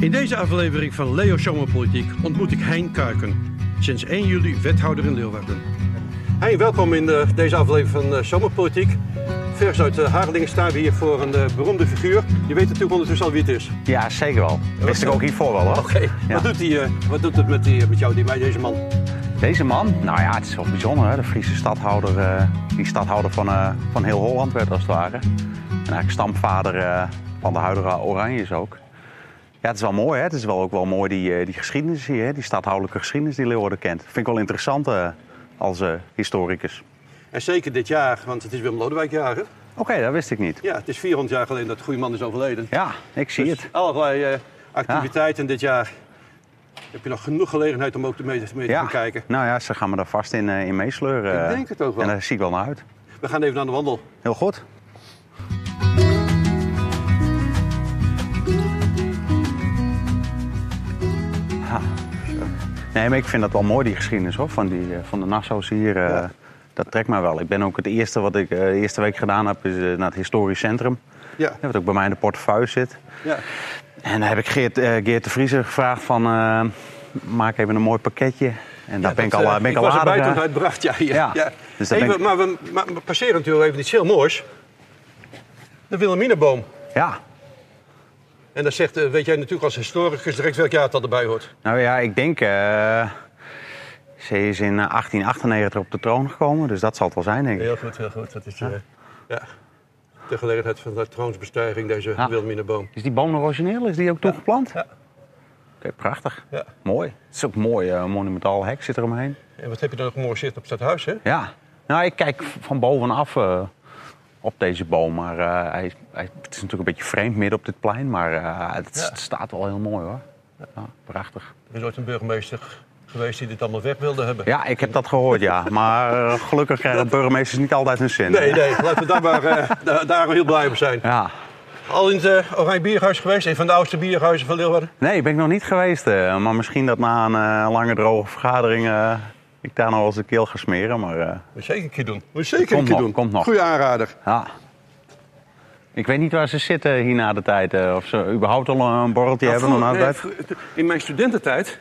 In deze aflevering van Leo Zomerpolitiek ontmoet ik Hein Kuiken. Sinds 1 juli wethouder in Leeuwarden. Hein, welkom in de, deze aflevering van uh, Zomerpolitiek. Vers uit uh, Harlingen staan we hier voor een uh, beroemde figuur. Je weet natuurlijk ondertussen al wie het is. Ja, zeker wel. Wist ik ook hiervoor wel hoor. Oké, okay. ja. wat, doet die, wat doet het met, die, met jou, die, met deze man? Deze man? Nou ja, het is wel bijzonder hè. De Friese stadhouder, die stadhouder van, van heel Holland werd als het ware. En eigenlijk stamvader van de huidige Oranjes ook. Ja, het is wel mooi. Hè? Het is wel ook wel mooi die, die geschiedenis hier, hè? die stadhoudelijke geschiedenis die Leeuwarden kent. Vind ik wel interessant uh, als uh, historicus. En zeker dit jaar, want het is Willem Lodewijk jaar. Oké, okay, dat wist ik niet. Ja, het is 400 jaar geleden dat de goede man is overleden. Ja, ik zie dus het. Allerlei uh, activiteiten ja. dit jaar. Heb je nog genoeg gelegenheid om ook mee, mee ja. te kijken? Nou ja, ze gaan me daar vast in, in meesleuren. Ik denk het ook wel. En daar zie ik wel naar uit. We gaan even naar de wandel. Heel goed. Nee, maar ik vind dat wel mooi, die geschiedenis hoor, van, die, van de Nassau's hier. Uh, ja. Dat trekt mij wel. Ik ben ook het eerste wat ik uh, de eerste week gedaan heb, is uh, naar het historisch centrum. Ja. Wat ook bij mij in de portefeuille zit. Ja. En daar heb ik Geert, Geert de Vriezer gevraagd van, maak even een mooi pakketje. En daar ja, ben ik al, ben ik ik al was aardig, het uitbracht, ja. ja. Ja. ja. Dus Even, ik... maar, we, maar we passeren natuurlijk even iets heel moois. De Wilhelminaboom. Ja, en dan zegt, weet jij natuurlijk als historicus direct welk jaar het al erbij hoort. Nou ja, ik denk... Uh, ze is in 1898 op de troon gekomen, dus dat zal het wel zijn, denk ik. Heel goed, heel goed. Dat is ja. Uh, ja. de gelegenheid van de troonsbestijging, deze ja. Wilhelminaboom. Is die boom nog origineel? Is die ook toegeplant? Ja. Oké, okay, prachtig. Ja. Mooi. Het is ook mooi, uh, monumentaal hek zit er omheen. En wat heb je dan nog mooi zitten op het stadhuis, hè? Ja. Nou, ik kijk van bovenaf uh, op deze boom. Maar uh, hij, hij, het is natuurlijk een beetje vreemd midden op dit plein. Maar uh, het, ja. staat wel heel mooi hoor. Ja, prachtig. Er is ooit een burgemeester geweest die dit allemaal weg wilde hebben. Ja, ik heb dat gehoord, ja. Maar uh, gelukkig krijgen burgemeesters niet altijd hun zin. Nee, nee. Laten we daar maar daar heel blij om zijn. Ja. Al in het Oranje Bierhuis geweest? Een van de oudste bierhuizen van Leeuwarden? Nee, ben ik nog niet geweest. maar misschien dat na een lange droge vergadering ik daar nog eens een keel ga smeren. Maar, uh, Moet je zeker een keer doen. Moet je zeker komt een keer nog, doen. Komt nog. Goeie aanrader. Ja. Ik weet niet waar ze zitten hier na de tijd. Uh, of ze überhaupt al een borreltje nou, hebben. Tijd. nee, in mijn studententijd,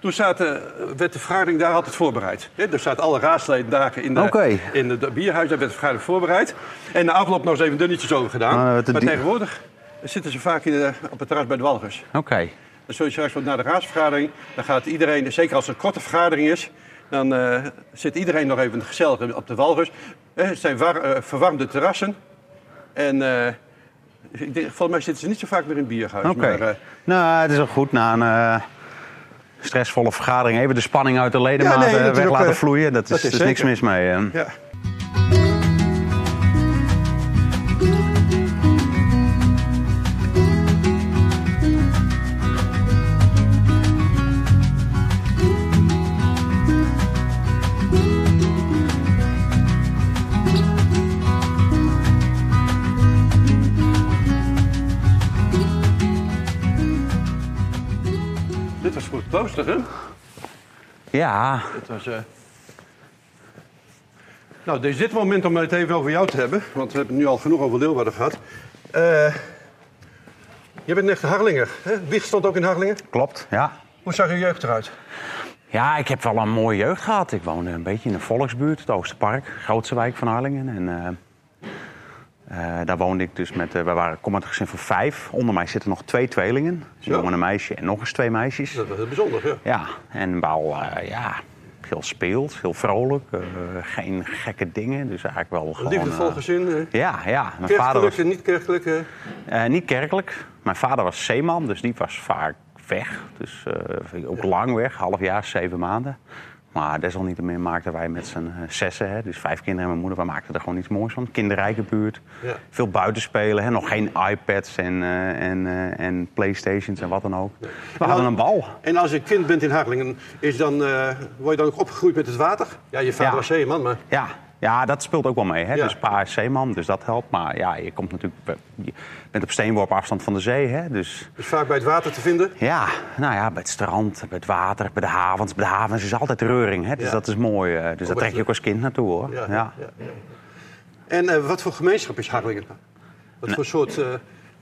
toen zaten, werd de vergadering daar altijd voorbereid. He, er zaten alle raadsleden daar in de, okay. in de bierhuis, daar werd de vergadering voorbereid. En na afloop nog eens even dunnetjes over gedaan. Uh, maar tegenwoordig zitten ze vaak in de, op het terras bij de Walgers. Oké. Okay. Dan zul je straks na de raadsvergadering, dan gaat iedereen, zeker als het een korte vergadering is, dan uh, zit iedereen nog even gezellig op de walrus. Eh, het zijn war, uh, verwarmde terrassen. En ik denk, volgens mij zitten ze niet zo vaak meer in bierhuis. Oké. Okay. nou, het is ook goed na een stressvolle vergadering even de spanning uit de ledematen ja, nee, weg laten vloeien. Dat is, dat is, is niks mis mee. Ja. Hè? Ja. Het was, uh... Nou, dit is dit moment om het even over jou te hebben. Want we hebben nu al genoeg over Leeuwarden gehad. Uh... Je bent echt Harlinger, hè? Wieg stond ook in Harlingen? Klopt, ja. Hoe zag je jeugd eruit? Ja, ik heb wel een mooie jeugd gehad. Ik woonde een beetje in de volksbuurt, het Oosterpark, grootste wijk van Harlingen. En uh, uh, daar woonde ik dus met, uh, we waren een gezin van vijf. Onder mij zitten nog twee tweelingen. Een jongen en een meisje en nog eens twee meisjes. Dat is bijzonder, ja. Ja, en wel, uh, ja, veel speelt, heel vrolijk. geen gekke dingen, dus eigenlijk wel gewoon... Liefdevol gezin? Ja, ja. Mijn vader was, niet kerkelijk? niet kerkelijk. Mijn vader was zeeman, dus die was vaak weg. Dus ook ja. lang weg, half jaar, zeven maanden. Maar desalniettemin maakten wij met z'n zessen, hè, dus vijf kinderen en mijn moeder, wij maakten er gewoon iets moois van. Kinderrijke buurt, ja. veel buitenspelen, hè, nog geen iPads en, uh, en, uh, en Playstations en wat dan ook. We hadden een bal. En als je kind bent in Harlingen, is dan, uh, word je dan ook opgegroeid met het water? Ja, je vader ja. was zeeman, maar... Ja, ja, dat speelt ook wel mee. Hè? Ja. Dus pa is zeeman, dus dat helpt. Maar ja, je komt natuurlijk... Je bent op steenworp afstand van de zee, hè? Dus... Vaak bij het water te vinden? Ja, nou ja, bij het strand, bij het water, bij de havens. Bij de havens is altijd reuring, hè? Dus Ja. dat is mooi. eh, Dus daar trek je ook als kind naartoe, hoor. Ja. ja. En eh, wat voor gemeenschap is Harlingen? Wat voor soort... eh,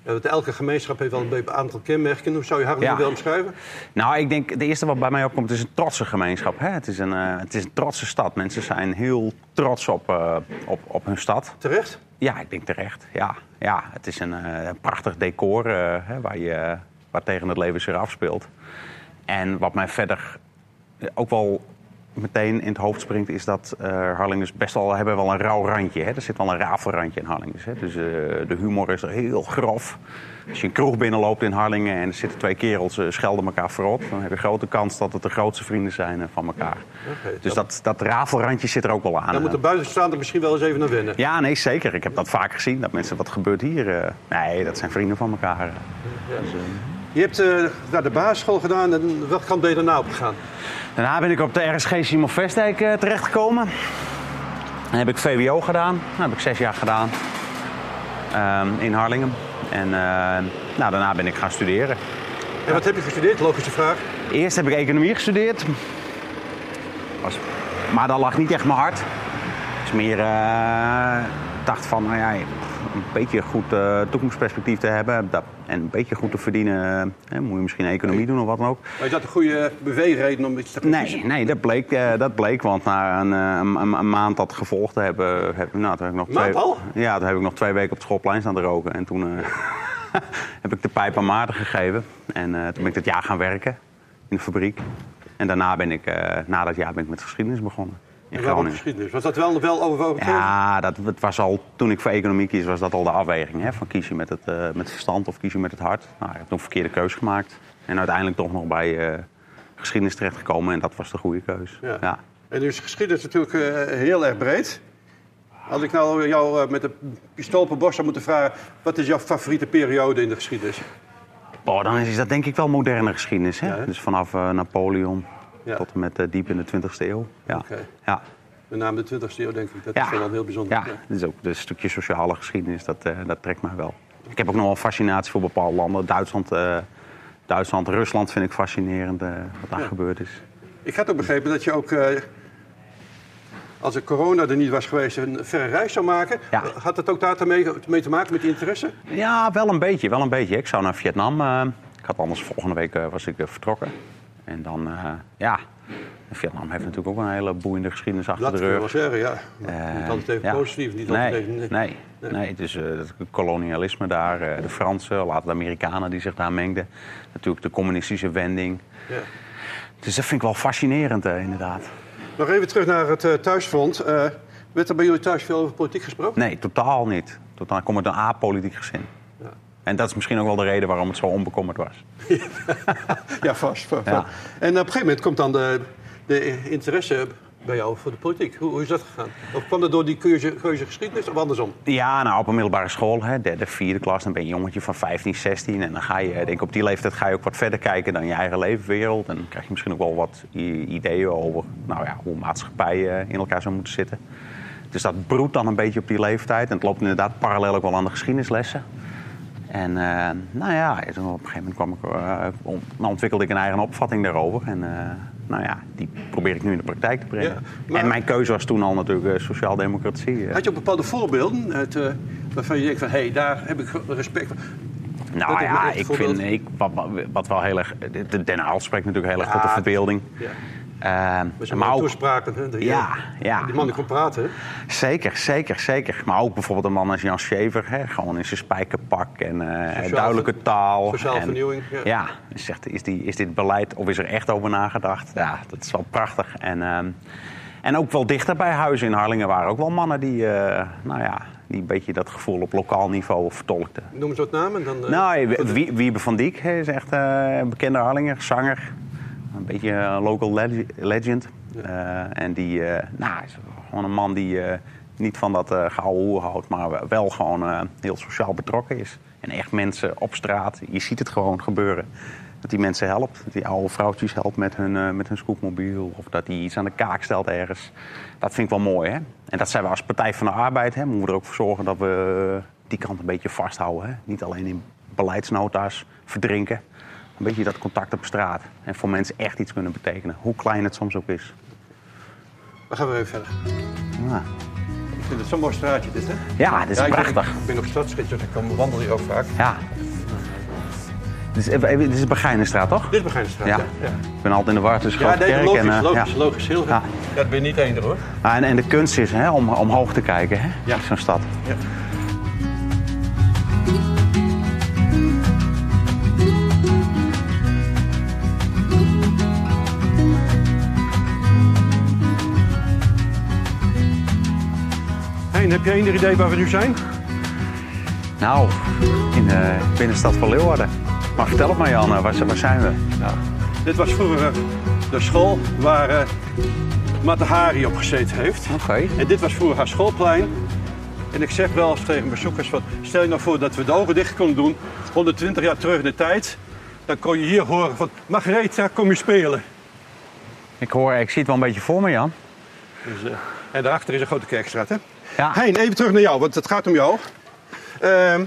Ja, want elke gemeenschap heeft wel een aantal kenmerken. Hoe zou je Harlingen Ja. willen omschrijven? Nou, ik denk, de eerste wat bij mij opkomt is een trotse gemeenschap. Hè? Het, is een, eh, het is een trotse stad. Mensen zijn heel trots op, eh, op, op hun stad. Terecht? Ja, ik denk terecht. Ja, ja het is een eh, prachtig decor hè, waar, je, waar tegen het leven zich afspeelt. En wat mij verder ook wel meteen in het hoofd springt, is dat eh Harlingers best wel hebben wel een rauw randje. Hè? Er zit wel een rafelrandje in Harlingers. Hè? Dus eh, de humor is er heel grof. Als je een kroeg binnenloopt in Harlingen en er zitten twee kerels eh, schelden elkaar verrot, dan heb je grote kans dat het de grootste vrienden zijn van elkaar. Dus dan- dat, dat rafelrandje zit er ook wel aan. Daar moet de buitenstaander misschien wel eens even naar wennen. Ja, nee, zeker. Ik heb dat vaak gezien. Dat mensen, wat gebeurt hier? nee, dat zijn vrienden van elkaar. Je hebt eh, naar de basisschool gedaan en welke kant ben je daarna opgegaan? Daarna ben ik op de RSG Simon Vestdijk eh, terechtgekomen. Dan heb ik VWO gedaan. Dat heb ik zes jaar gedaan. Ehm, in Harlingen. En eh, nou, daarna ben ik gaan studeren. En wat heb je gestudeerd? Logische vraag. Eerst heb ik economie gestudeerd. Was, maar dat lag niet echt mijn hart. Het is meer, ik dacht van, nou ja, een beetje goed eh, toekomstperspectief te hebben. Dat, en een beetje goed te verdienen. eh, moet je misschien economie doen of wat dan ook. Maar is dat een goede beweegreden om iets te gaan Nee, kiezen? nee dat, bleek, eh, dat bleek. Want na een, een, maand dat gevolgd te hebben... Heb, nou, toen heb ik nog twee, al? Ja, toen heb ik nog twee weken op het schoolplein staan te roken. En toen heb ik de pijp aan Maarten gegeven. En toen ben ik dat jaar gaan werken in de fabriek. En daarna ben ik, na dat jaar ben ik met geschiedenis begonnen. In En Groningen. geschiedenis? Was dat wel, wel overwogen? Ja, dat, het was al, toen ik voor economie kies, was dat al de afweging. Hè? Van kies je met het, eh, met het verstand of kies je met het hart. Nou, ik heb toen een verkeerde keus gemaakt. En uiteindelijk toch nog bij eh, geschiedenis terechtgekomen. En dat was de goede keus. Ja. Ja. En nu is geschiedenis natuurlijk eh, heel erg breed. Als ik nou jou met een pistool op de borst zou moeten vragen... wat is jouw favoriete periode in de geschiedenis? Oh, dan is dat denk ik wel moderne geschiedenis. Hè? Ja, hè? dus vanaf Napoleon Ja. tot en met eh, diep in de 20e eeuw. Ja. Oké. Ja. Met name de 20e eeuw, denk ik. Dat Ja. is wel heel bijzonder. Ja, dit is ook een stukje sociale geschiedenis, dat, eh, dat trekt mij wel. Ik heb ook nog wel fascinatie voor bepaalde landen. Duitsland, eh, Duitsland Rusland vind ik fascinerend wat daar gebeurd is. Ik had ook begrepen dat je ook... als de corona er niet was geweest, een verre reis zou maken. Ja. Had dat ook daarmee mee te maken met die interesse? Ja, wel een beetje, wel een beetje. Ik zou naar Vietnam. eh, ik had anders volgende week was ik vertrokken. En dan, eh, ja, Vietnam heeft natuurlijk ook een hele boeiende geschiedenis achter Dat de rug. wel zeggen, ja. Maar Eh, niet altijd even ja. positief, niet nee, altijd even... Nee, nee. nee, nee. Het is eh, het kolonialisme daar, eh, de Fransen, later de Amerikanen die zich daar mengden. Natuurlijk de communistische wending. Ja. Dus dat vind ik wel fascinerend, eh, inderdaad. Nog even terug naar het eh, thuisfront. Eh, werd er bij jullie thuis veel over politiek gesproken? Nee, totaal niet. Totaal, ik kom uit een apolitiek gezin. En dat is misschien ook wel de reden waarom het zo onbekommerd was. Ja, vast. vast. Ja. En op een gegeven moment komt dan de, de interesse bij jou voor de politiek. Hoe, hoe is dat gegaan? Of kwam dat door die keuze, keuze geschiedenis of andersom? Ja, nou, op een middelbare school, hè, derde, vierde klas, dan ben je een jongetje van 15, 16. En dan ga je, denk ik, op die leeftijd ga je ook wat verder kijken dan je eigen leefwereld. En dan krijg je misschien ook wel wat ideeën over nou ja, hoe maatschappij eh, in elkaar zou moeten zitten. Dus dat broedt dan een beetje op die leeftijd. En het loopt inderdaad parallel ook wel aan de geschiedenislessen. En eh, nou ja, op een gegeven moment kwam ik, eh, nou ontwikkelde ik een eigen opvatting daarover. En eh, nou ja, die probeer ik nu in de praktijk te brengen. Ja, maar- En mijn keuze was toen al natuurlijk sociaaldemocratie. Had je ook bepaalde voorbeelden uit, waarvan je denkt van... hé, hey, daar heb ik respect voor. Nou ja, ik voorbeeld. vind, ik, wat, wat- wel heel erg... de- Den Haag spreekt natuurlijk heel erg tot de verbeelding. Ja. Zo'n maar ook, toespraken. Hè, die, Ja, ja. Die man die kon praten. hè? zeker, zeker, zeker. Maar ook bijvoorbeeld een man als Jan Schever. Hè, gewoon in zijn spijkerpak en eh, duidelijke taal. sociaal en, vernieuwing, ja. Ja, zegt, is, die, is dit beleid of is er echt over nagedacht? Ja, dat is wel prachtig. En, ehm, en ook wel dichter bij huis in Harlingen waren ook wel mannen die, eh, nou ja, die een beetje dat gevoel op lokaal niveau vertolkten. Noem eens wat namen. Dan, eh, Nou, Wie- Wiebe van Diek is echt een bekende Harlinger, zanger. Een beetje een local leg- legend. Eh, en die eh, nou, is gewoon een man die eh, niet van dat gouden hoer houdt, maar wel gewoon heel sociaal betrokken is. En echt mensen op straat, je ziet het gewoon gebeuren. Dat die mensen helpt, dat die oude vrouwtjes helpt met hun, eh, met hun scootmobiel. Of dat die iets aan de kaak stelt ergens. Dat vind ik wel mooi. Hè? En dat zijn we als Partij van de Arbeid. Hè, moeten we er ook voor zorgen dat we die kant een beetje vasthouden. Hè? Niet alleen in beleidsnota's verdrinken. Een beetje dat contact op straat. En voor mensen echt iets kunnen betekenen. Hoe klein het soms ook is. Dan gaan we even verder. Ja. vind het zo'n mooi straatje dit, hè? Ja, dit is Ja, ik prachtig. Ik ben op stadsgids, dus ik kom wandel hier ook vaak. Ja. Dit is, dit is Begijnenstraat, toch? Dit is Begijnenstraat, Ja. Ik ben altijd in de war tussen Ja, Grote Kerk logisch, en... eh, logisch, ja. logisch. Heel, Ja. ja. dat ben je niet eender hoor. Ah, en, en de kunst is hè, om omhoog te kijken, hè? Ja. Zo'n stad. Ja. Heb jij enig idee waar we nu zijn? Nou, in de binnenstad van Leeuwarden. Maar vertel het maar, Jan, eh, waar, waar zijn we? Nou, dit was vroeger eh, de school waar eh Mate Hari op gezeten heeft. Oké. En dit was vroeger haar schoolplein. En ik zeg wel eens tegen bezoekers: van, stel je nou voor dat we de ogen dicht konden doen, 120 jaar terug in de tijd. Dan kon je hier horen van Margaretha, kom je spelen. Ik hoor, ik zie het wel een beetje voor me, Jan. Dus, eh, en daarachter is een grote kerkstraat. Hè? Ja. Hein, even terug naar jou, want het gaat om jou. Ehm,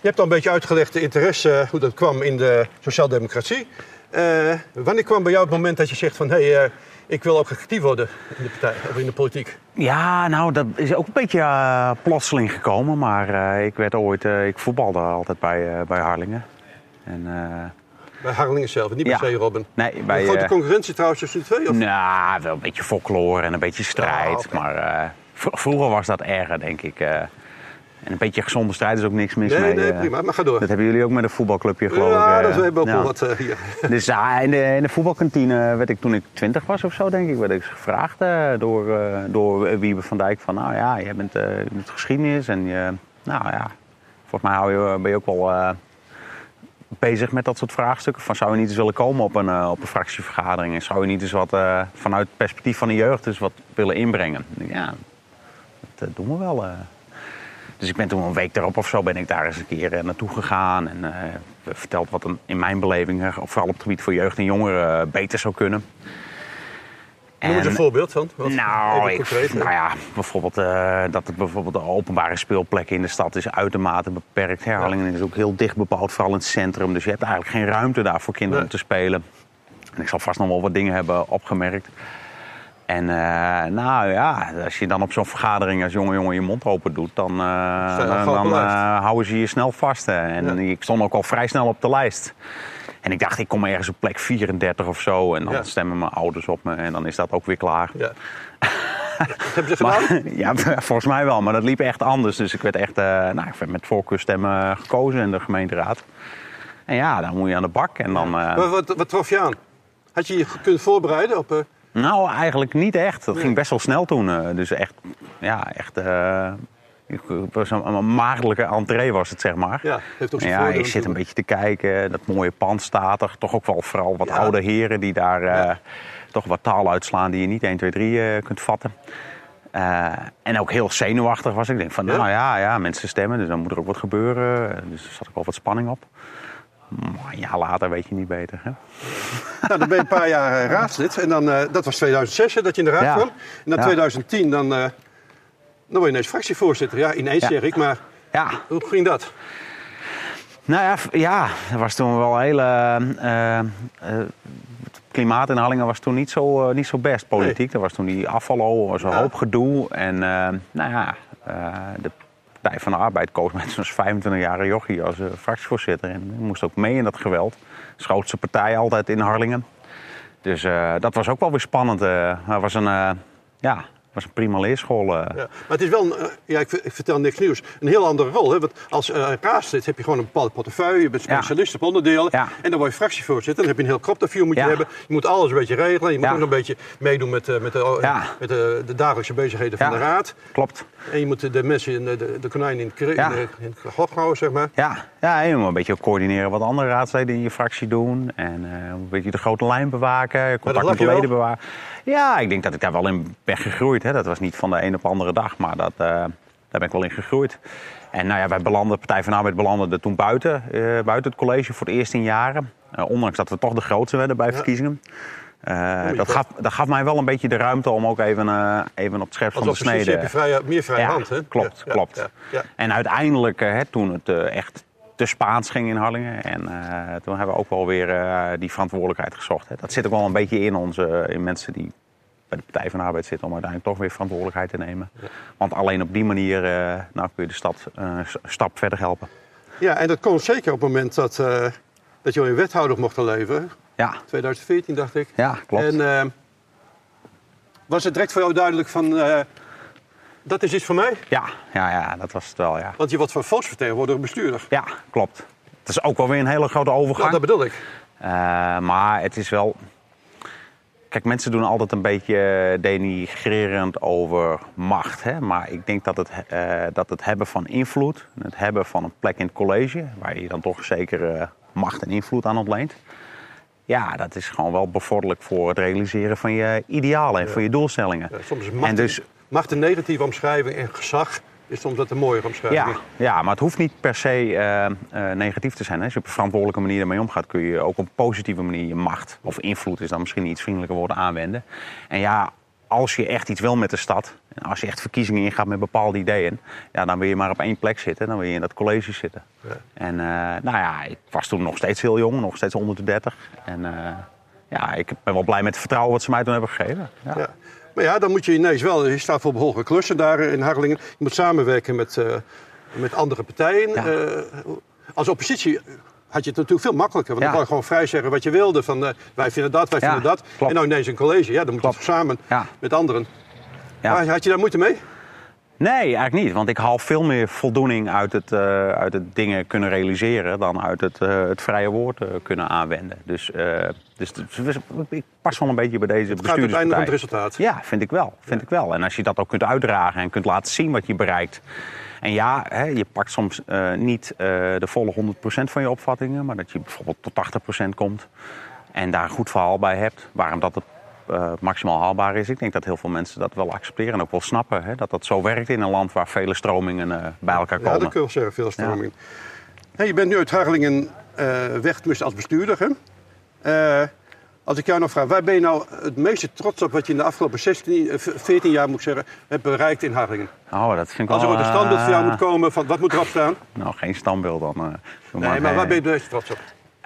je hebt al een beetje uitgelegd de interesse, eh, hoe dat kwam in de sociaaldemocratie. Eh wanneer kwam bij jou het moment dat je zegt van... hé, hey, eh, ik wil ook actief worden in de partij of in de politiek? Ja, nou, dat is ook een beetje plotseling gekomen. Maar ik werd ooit, ik voetbalde altijd bij, bij Harlingen. En, Bij Harlingen zelf, niet Ja. bij C. Robin. nee, Een bij... grote eh, concurrentie trouwens tussen de twee? Of? Nou, wel een beetje folklore en een beetje strijd. Ah. Maar vroeger was dat erger, denk ik. eh. en een beetje gezonde strijd is ook niks mis nee, mee. nee, eh. prima. Maar ga door. Dat hebben jullie ook met een voetbalclubje, geloof ik. ja, eh. dat we hebben ook Ja. wel wat eh, hier. Dus ja, in de, in de voetbalkantine werd ik toen ik twintig was of zo, denk ik, werd ik gevraagd eh, door, eh, door Wiebe van Dijk van, nou ja, jij bent eh met geschiedenis en je, nou ja, volgens mij hou je, ben je ook wel eh, bezig met dat soort vraagstukken. Van zou je niet eens willen komen op een, eh, op een fractievergadering en zou je niet eens wat eh, vanuit het perspectief van de jeugd dus wat willen inbrengen? Ja, dat eh, doen we wel. eh. Dus ik ben toen een week daarop of zo ben ik daar eens een keer eh, naartoe gegaan. En verteld wat een, in mijn beleving, vooral op het gebied van jeugd en jongeren, beter zou kunnen. Noem eens een En- voorbeeld van. Wat, nou, ik, nou ja, bijvoorbeeld dat het bijvoorbeeld de openbare speelplekken in de stad is uitermate beperkt. Herhalingen is ook heel dicht bebouwd, vooral in het centrum. Dus je hebt eigenlijk geen ruimte daar voor kinderen om te spelen. En ik zal vast nog wel wat dingen hebben opgemerkt. En eh, nou ja, als je dan op zo'n vergadering als jonge jongen je mond open doet, dan, eh, je dan, eh, houden ze je snel vast. hè. En Ja. ik stond ook al vrij snel op de lijst. En ik dacht, ik kom ergens op plek 34 of zo. En dan Ja. stemmen mijn ouders op me en dan is dat ook weer klaar. Ja. Wat hebben ze gedaan? Ja, volgens mij wel, maar dat liep echt anders. Dus ik werd echt nou, ik werd met voorkeurstemmen gekozen in de gemeenteraad. En ja, dan moet je aan de bak. En dan, Maar wat, wat trof je aan? Had je je kunnen voorbereiden op... nou, eigenlijk niet echt. Dat ging best wel snel toen. eh, dus echt, ja, echt. eh, ik was een, maagdelijke entree was het, zeg maar. ja, heeft ook Ja, je zit een beetje te kijken. Dat mooie pand staat er. Toch ook wel vooral wat Ja. oude heren die daar eh, toch wat taal uitslaan die je niet 1, 2, 3 eh, kunt vatten. En ook heel zenuwachtig was ik. Ik denk van, Ja? nou ja, ja, mensen stemmen, dus dan moet er ook wat gebeuren. Dus er zat ook wel wat spanning op. Een jaar later weet je niet beter. Hè? Nou, dan ben je een paar jaar eh, raadslid. En dan, eh, dat was 2006 hè, dat je in de raad Ja. kwam. En dan Ja. 2010, dan, eh, dan word je ineens fractievoorzitter. Ja, ineens Ja. zeg ik, maar Ja, hoe ging dat? Nou ja, ja, er was toen wel een hele. klimaat in Hallingen was toen niet zo, niet zo best politiek. Er was toen die afvallo, er was een hoop gedoe. En nou ja, de Partij van de Arbeid koos met zo'n 25-jarige jochie als eh, fractievoorzitter. En moest ook mee in dat geweld. De partij altijd in Harlingen. Dus eh, dat was ook wel weer spannend. eh. Het was een, ja, was een prima leerschool. eh. Ja. Maar het is wel, een, eh, ja, ik, ik vertel niks nieuws, een heel andere rol. Hè? Want als eh, raadslid heb je gewoon een bepaalde portefeuille, je bent Ja. specialist op onderdelen. Ja. En dan word je fractievoorzitter, dan heb je een heel kroptafvuur moet je hebben. Je moet alles een beetje regelen, je moet ook nog een beetje meedoen met, eh, met, de, met de, de dagelijkse bezigheden van de raad. Klopt. En je moet de mensen, in de, de, konijn in het, in, in het houden, zeg maar. Ja, ja moet een beetje coördineren wat andere raadsleden in je fractie doen. En eh, een beetje de grote lijn bewaken, contact met wel? leden bewaken. Ja, ik denk dat ik daar wel in ben gegroeid. Hè. Dat was niet van de een op de andere dag, maar dat, eh, daar ben ik wel in gegroeid. En nou ja, wij belanden, de Partij van de Arbeid belandde toen buiten, eh, buiten het college voor het eerst in jaren. Ondanks dat we toch de grootste werden bij verkiezingen. Oei, dat, gaf, dat gaf mij wel een beetje de ruimte om ook even, even op het scherp van de snede... heb je vrije, meer vrije Ja, hand, hè? klopt, Ja, klopt. ja. En uiteindelijk, hè, toen het echt te Spaans ging in Harlingen. En eh, toen hebben we ook wel weer eh, die verantwoordelijkheid gezocht. Hè. Dat zit ook wel een beetje in ons, eh, in mensen die bij de Partij van de Arbeid zitten om uiteindelijk toch weer verantwoordelijkheid te nemen. Want alleen op die manier uh, nou, kun je de stad een stap verder helpen. Ja, en dat komt zeker op het moment dat, dat je in wethouder mocht leven. Ja. 2014 dacht ik. Ja, klopt. En was het direct voor jou duidelijk van dat is iets voor mij? Ja, ja, ja, dat was het wel, ja. Want je wordt van volksvertegenwoordiger bestuurder. Ja, klopt. Het is ook wel weer een hele grote overgang. Ja, dat bedoel ik. Uh, maar het is wel... Kijk, mensen doen altijd een beetje denigrerend over macht. Hè? Maar ik denk dat het, uh, dat het hebben van invloed, het hebben van een plek in het college... waar je dan toch zeker uh, macht en invloed aan ontleent... Ja, dat is gewoon wel bevorderlijk voor het realiseren van je idealen en ja. van je doelstellingen. Ja, soms is macht, en dus, macht een negatieve omschrijving en gezag is soms dat een mooie omschrijving. Ja, ja, maar het hoeft niet per se uh, uh, negatief te zijn. Hè. Als je op een verantwoordelijke manier ermee omgaat, kun je ook op een positieve manier je macht of invloed is dan misschien iets vriendelijker woorden aanwenden. En ja, als je echt iets wil met de stad, en als je echt verkiezingen ingaat met bepaalde ideeën, ja, dan wil je maar op één plek zitten, dan wil je in dat college zitten. Ja. En uh, nou ja, ik was toen nog steeds heel jong, nog steeds onder de 30. En ja, ik ben wel blij met het vertrouwen wat ze mij toen hebben gegeven. Ja. ja. Maar ja, dan moet je ineens wel, je staat voor behoorlijke klussen daar in Harlingen. Je moet samenwerken met, uh, met andere partijen. Ja. Uh, als oppositie had je het natuurlijk veel makkelijker. Want ja. dan kon je gewoon vrij zeggen wat je wilde. Van uh, wij vinden dat, wij vinden dat. Klopt. En nou ineens een college, ja, dan moet je samen met anderen. Maar had je daar moeite mee? Nee, eigenlijk niet. Want ik haal veel meer voldoening uit het, uh, uit het dingen kunnen realiseren dan uit het, uh, het vrije woord uh, kunnen aanwenden. Dus, dus, dus, ik pas wel een beetje bij deze bestuurderspartij. Het gaat uiteindelijk om het resultaat. Ja, vind ik wel. Vind ja. ik wel. En als je dat ook kunt uitdragen en kunt laten zien wat je bereikt. En ja, hè, je pakt soms niet de volle 100% van je opvattingen, maar dat je bijvoorbeeld tot 80% komt. En daar een goed verhaal bij hebt. Waarom dat het uh, maximaal haalbaar is. Ik denk dat heel veel mensen dat wel accepteren en ook wel snappen. Hè, dat dat zo werkt in een land waar vele stromingen uh, bij elkaar komen. Ja, dat kun je wel zeggen, veel stromingen. Ja. Hey, je bent nu uit Harlingen uh, weg als bestuurder. Hè? als ik jou nog vraag, waar ben je nou het meeste trots op wat je in de afgelopen 16, 14 jaar moet zeggen, hebt bereikt in Harlingen? Oh, dat vind ik Als er een standbeeld voor jou moet komen, van, wat moet erop staan? Nou, geen standbeeld dan. nee, maar, maar waar ben je het meest trots op?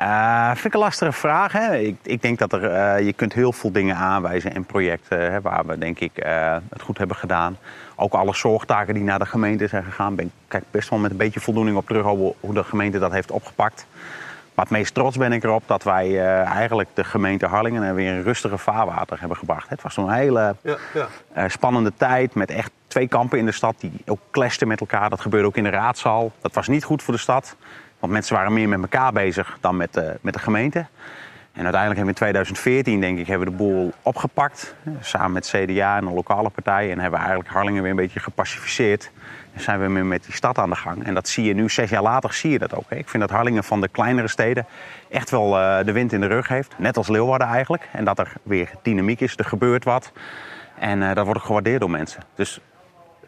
Uh, vind ik een lastige vraag. Hè? Ik, ik, denk dat er, uh, je kunt heel veel dingen aanwijzen en projecten hè, waar we denk ik uh, het goed hebben gedaan. Ook alle zorgtaken die naar de gemeente zijn gegaan, ben ik kijk best wel met een beetje voldoening op terug hoe, hoe de gemeente dat heeft opgepakt. Maar het meest trots ben ik erop dat wij eigenlijk de gemeente Harlingen weer een rustige vaarwater hebben gebracht. Het was zo'n hele ja, ja. spannende tijd met echt twee kampen in de stad die ook clashten met elkaar. Dat gebeurde ook in de raadzaal. Dat was niet goed voor de stad. Want mensen waren meer met elkaar bezig dan met, uh, met de gemeente. En uiteindelijk hebben we in 2014, denk ik, hebben we de boel opgepakt. Samen met CDA en een lokale partij. En hebben we eigenlijk Harlingen weer een beetje gepacificeerd. En zijn we weer met die stad aan de gang. En dat zie je nu, zes jaar later, zie je dat ook. Hè. Ik vind dat Harlingen van de kleinere steden echt wel uh, de wind in de rug heeft. Net als Leeuwarden eigenlijk. En dat er weer dynamiek is, er gebeurt wat. En uh, dat wordt ook gewaardeerd door mensen. Dus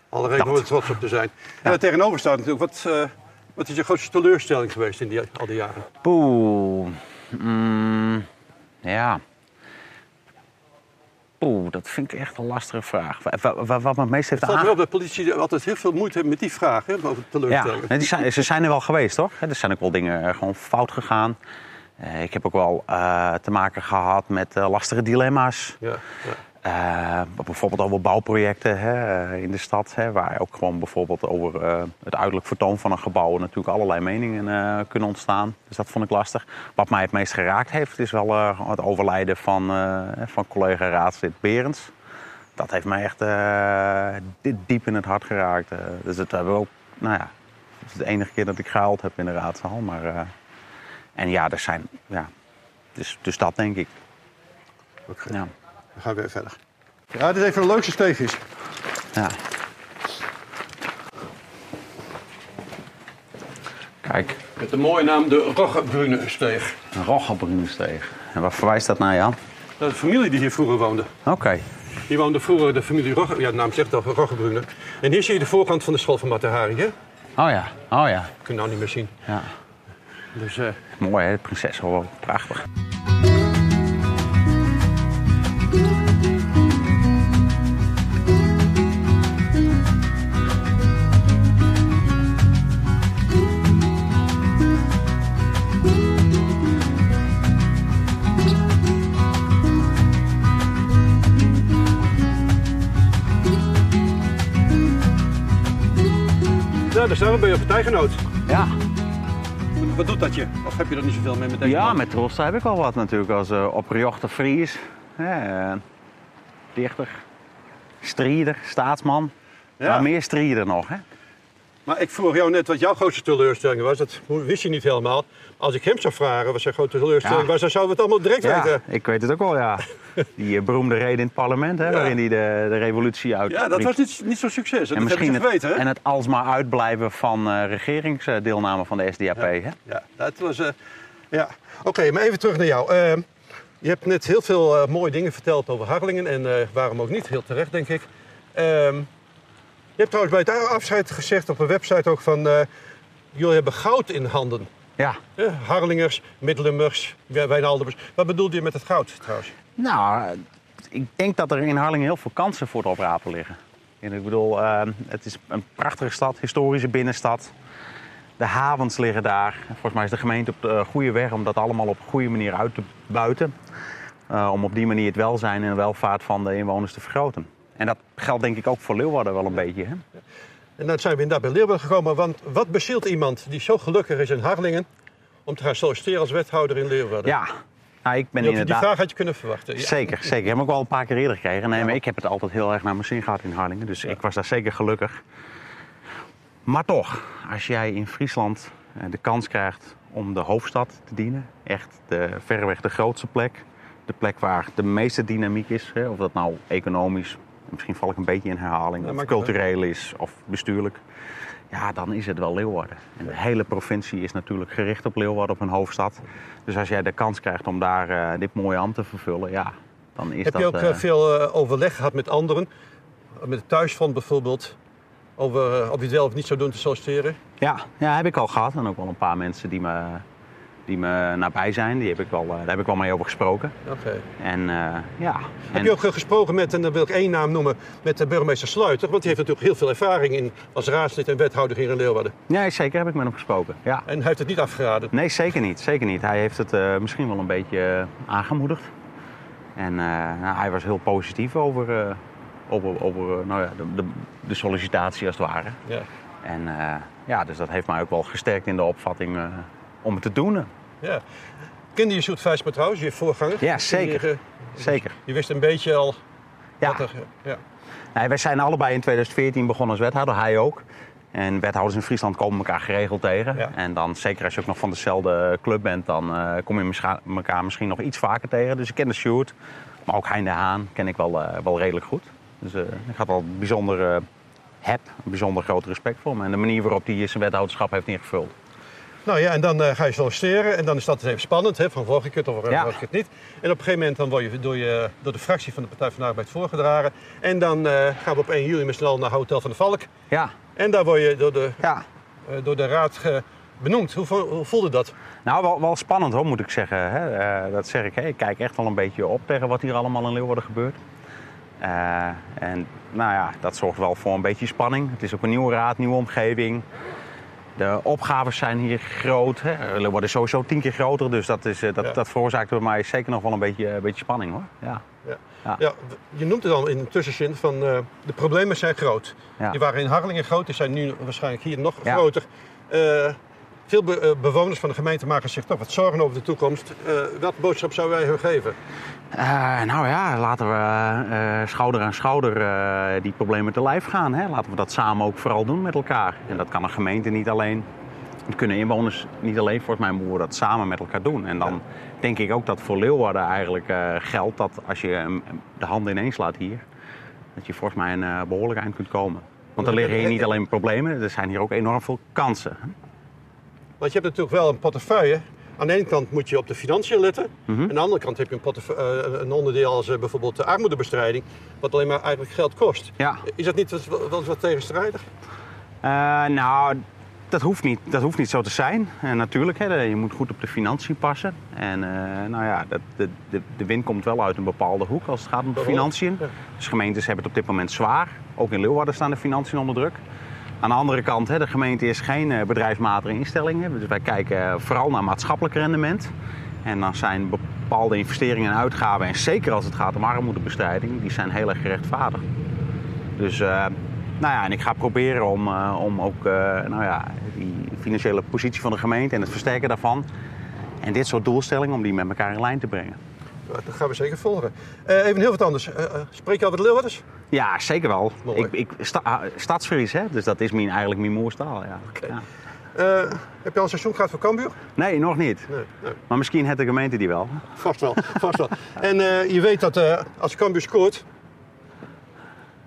alle reden om er trots op te zijn. Ja. En tegenover staat natuurlijk, wat, uh, wat is je grootste teleurstelling geweest in die, al die jaren? Poeh. Mm, ja. Poeh, dat vind ik echt een lastige vraag. Wat, wat me het meest heeft Het me op dat politici altijd heel veel moeite hebben met die vraag, hè, over teleurstellingen. Ja, die zijn, ze zijn er wel geweest, toch? Er zijn ook wel dingen eh, gewoon fout gegaan. Uh, ik heb ook wel uh, te maken gehad met uh, lastige dilemma's. Ja, ja. Uh, bijvoorbeeld over bouwprojecten hè, in de stad, hè, waar ook gewoon bijvoorbeeld over uh, het uiterlijk vertoon van een gebouw natuurlijk allerlei meningen uh, kunnen ontstaan. Dus dat vond ik lastig. Wat mij het meest geraakt heeft, is wel het overlijden van, van collega raadslid Berends. Dat heeft mij echt diep in het hart geraakt. dus dat hebben we ook, nou ja, het is de enige keer dat ik gehuild heb in de raadzaal. Maar, en ja, er zijn, ja, dus, dus dat denk ik. Okay. Ja. Dan gaan we weer verder. Ja, dit is even een leukste steegjes. Ja. Kijk. Met de mooie naam de Roggebrune-steeg. Roggebrune-steeg. En waar verwijst dat naar, Jan? Dat is de familie die hier vroeger woonde. Oké. Okay. Hier woonde vroeger de familie Rogge... Ja, de naam zegt al, Roggebrune. En hier zie je de voorkant van de school van Matahari, hè? Oh ja, oh ja. Kun je nou niet meer zien. Ja. Dus, uh... Mooi, hè? Prinses, wel prachtig. Daar staan we bij je partijgenoot. Ja, Wat doet dat je? Of heb je er niet zoveel mee met deze ja met Trosta heb ik wel wat natuurlijk. Als uh, oprechter Fries, eh, dichter, strieder, staatsman. Ja. Maar meer strieder nog. Hè? Maar ik vroeg jou net wat jouw grootste teleurstelling was. Dat wist je niet helemaal. Als ik hem zou vragen wat zijn grote teleurstelling Ja. was, dan zouden we het allemaal direct Ja, weten. ik weet het ook wel, ja. Die eh, beroemde reden in het parlement, hè, waarin hij de, de revolutie uit. Ja, dat was niet, niet zo'n succes. Dat en misschien hè? het, en het alsmaar uitblijven van eh, regeringsdeelname van de SDAP. Hè? Ja, dat was... eh, ja. Oké, maar even terug naar jou. Ehm, je hebt net heel veel mooie dingen verteld over Harlingen. En waarom ook niet, heel terecht, denk ik. Je hebt trouwens bij het afscheid gezegd op een website ook van... eh, jullie hebben goud in handen. Ja. Eh, Harlingers, Middellummers, Wijnalders. Wat bedoelde je met het goud trouwens? Nou, ik denk dat er in Harlingen heel veel kansen voor het oprapen liggen. En ik bedoel, eh, het is een prachtige stad, historische binnenstad. De havens liggen daar. Volgens mij is de gemeente op de goede weg om dat allemaal op een goede manier uit te buiten. Om op die manier het welzijn en de welvaart van de inwoners te vergroten. En dat geldt denk ik ook voor Leeuwarden wel een beetje. Hè? En dan zijn we inderdaad bij Leeuwarden gekomen. Want wat bezielt iemand die zo gelukkig is in Harlingen... om te gaan solliciteren als wethouder in Leeuwarden? Ja, nou, ik ben inderdaad... die vraag had je kunnen verwachten. Ja. Zeker, zeker. Ik heb hem ook wel een paar keer eerder gekregen. Nee, Ja. maar ik heb het altijd heel erg naar mijn zin gehad in Harlingen. Dus ik was daar zeker gelukkig. Maar toch, als jij in Friesland eh, de kans krijgt om de hoofdstad te dienen... echt de, verreweg de grootste plek. De plek waar de meeste dynamiek is. Hè, of dat nou economisch, misschien val ik een beetje in herhaling... Ja, of niet cultureel is of bestuurlijk. Ja, dan is het wel Leeuwarden. En de hele provincie is natuurlijk gericht op Leeuwarden, op een hoofdstad. Dus als jij de kans krijgt om daar eh, dit mooie ambt te vervullen, ja, dan is Heb dat... je ook eh, eh, veel overleg gehad met anderen? Met het thuisfront bijvoorbeeld? Over of je het wel of niet zou doen te solliciteren? ja, ja, heb ik al gehad. En ook wel een paar mensen die me, die me nabij zijn. Die heb ik wel, eh, daar heb ik wel mee over gesproken. Oké. En eh, ja... Heb en- je ook eh, gesproken met, en dan wil ik één naam noemen, met de burgemeester Sluiter? Want die heeft natuurlijk heel veel ervaring in, als raadslid en wethouder hier in Leeuwarden. Nee, zeker heb ik met hem gesproken. Ja. En hij heeft het niet afgeraden. Nee, zeker niet. Zeker niet. Hij heeft het misschien wel een beetje aangemoedigd. En nou, hij was heel positief over, over, over nou ja, de, de, de sollicitatie als het ware. Ja. En ja, dus dat heeft mij ook wel gesterkt in de opvatting om het te doen. ja. Kende je Sjoerd Vijsma trouwens, je voorganger? Ja, zeker. Je, eh, Zeker. je wist een beetje al Ja. wat er... Ja. Nee, wij zijn allebei in 2014 begonnen als wethouder, hij ook. En wethouders in Friesland komen elkaar geregeld tegen. Ja. En dan, zeker als je ook nog van dezelfde club bent, dan eh, kom je elkaar misschien nog iets vaker tegen. Dus ik ken de Sjoerd, maar ook Hein de Haan ken ik wel, eh, wel redelijk goed. Dus ik had wel bijzonder, heb een bijzonder groot respect voor hem. En de manier waarop hij zijn wethouderschap heeft ingevuld. Nou ja, en dan eh, ga je solliciteren en dan is dat even spannend, hè, van volg ik het of Ja. volg ik het niet. En op een gegeven moment dan word je door, je door de fractie van de Partij van de Arbeid voorgedragen. En dan eh, gaan we op 1 juli met z'n allen naar Hotel van de Valk. Ja, En daar word je door de, ja. eh, door de raad benoemd. Hoe, vo- hoe voelde dat? Nou, wel, wel spannend hoor, moet ik zeggen. Hè. Dat zeg ik. Hè. Ik kijk echt wel een beetje op tegen wat hier allemaal in Leeuwarden gebeurt. En nou ja, dat zorgt wel voor een beetje spanning. Het is ook een nieuwe raad, nieuwe omgeving. De opgaves zijn hier groot. Hè. Is sowieso tien keer groter, dus dat, is, eh, dat, Ja. dat veroorzaakt bij mij zeker nog wel een beetje, een beetje spanning hoor. Ja. Ja. Ja. Ja, je noemt het al in een tussenzin van eh, de problemen zijn groot. Die waren in Harlingen groot, die zijn nu waarschijnlijk hier nog groter. Eh, veel eh, bewoners van de gemeente maken zich toch wat zorgen over de toekomst. Eh welke boodschap zou wij hun geven? Eh, nou ja, laten we schouder aan schouder die problemen te lijf gaan. Hè? Laten we dat samen ook vooral doen met elkaar. En dat kan een gemeente niet alleen. Dat kunnen inwoners niet alleen. Volgens mij moeten we dat samen met elkaar doen. En dan denk ik ook dat voor Leeuwarden eigenlijk geldt dat als je de handen ineens laat hier, dat je volgens mij een eh, behoorlijk eind kunt komen. Want er liggen hier niet alleen problemen, er zijn hier ook enorm veel kansen. Want je hebt natuurlijk wel een portefeuille. Aan de ene kant moet je op de financiën letten. Mhm. Aan de andere kant heb je een, eh, een onderdeel als eh, bijvoorbeeld de armoedebestrijding. Wat alleen maar eigenlijk geld kost. Ja. Is dat niet wat- eens wat tegenstrijdig? Eh, nou, dat hoeft, niet, dat hoeft niet zo te zijn. En natuurlijk, hè, je moet goed op de financiën passen. En nou ja, dat, de, de, de wind komt wel uit een bepaalde hoek als het gaat om de financiën. Dus gemeentes hebben het op dit moment zwaar. Ook in Leeuwarden staan de financiën onder druk. Aan de andere kant, de gemeente is geen eh, bedrijfsmatige instelling. Dus wij kijken eh, vooral naar maatschappelijk rendement. En dan zijn bepaalde investeringen en uitgaven, en zeker als het gaat om armoedebestrijding, die zijn heel erg gerechtvaardigd. Dus eh, Nou ja, en ik ga proberen om, om ook nou ja, die financiële positie van de gemeente en het versterken daarvan. En dit soort doelstellingen om die met elkaar in lijn te brengen. Dat gaan we zeker volgen. Even heel wat anders. Spreek je al wat Leeuwarders? Ja, zeker wel. Mooi. Ik, ik, sta, ah, Stadsfries, hè? dus dat is mijn, eigenlijk mijn moerstaal. Ja. Ja. Eh, heb je al een seizoen gehad voor Cambuur? Nee, nog niet. Nee, nee. Maar misschien heeft de gemeente die wel. Vast wel, vast wel. En eh, je weet dat eh, als Cambuur scoort,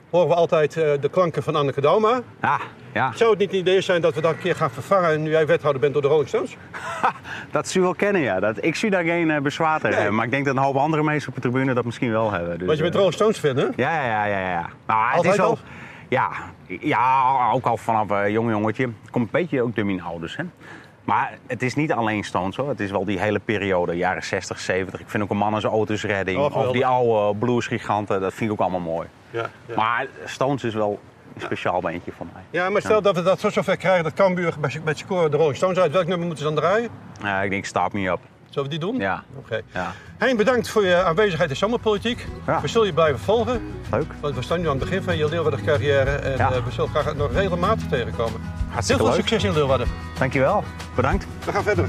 horen we altijd eh, de klanken van Anneke Dauma. Ja, ja. Zou het niet een idee zijn dat we dat een keer gaan vervangen nu jij wethouder bent door de Rolling Stones? dat zou je wel kennen, ja. Dat, ik zie daar geen eh, bezwaar tegen. Nee. Maar ik denk dat een hoop andere mensen op de tribune dat misschien wel hebben. Dus, Want je bent eh, Rolling Stones fan, hè? Ja, ja, ja, ja. ja. Nou, het is al? Ja, ja, ook al vanaf jong jongetje. Komt een beetje ook door mijn ouders, hè. Maar het is niet alleen Stones hoor. Het is wel die hele periode, jaren 60, 70. Ik vind ook een man als Otis Redding. Oh, of die oude bluesgiganten. Dat vind ik ook allemaal mooi. Ja, ja. Maar Stones is wel een speciaal beentje voor mij. ja, maar stel dat we dat zo zover krijgen dat Cambuur bij, bij scoren de Rolling Stones uit. Welk nummer moeten ze dan draaien? Ja, ik denk, stap me op. Zullen we die doen? Ja. Oké. Ja. Hein, bedankt voor je aanwezigheid in zomerpolitiek. Ja. We zullen je blijven volgen. Leuk. Want we staan nu aan het begin van je Leeuwarden carrière. En Ja. eh, we zullen graag nog regelmatig tegenkomen. Heel Hartstikke veel leuk. succes in Leeuwarden. Dankjewel. Bedankt. We gaan verder.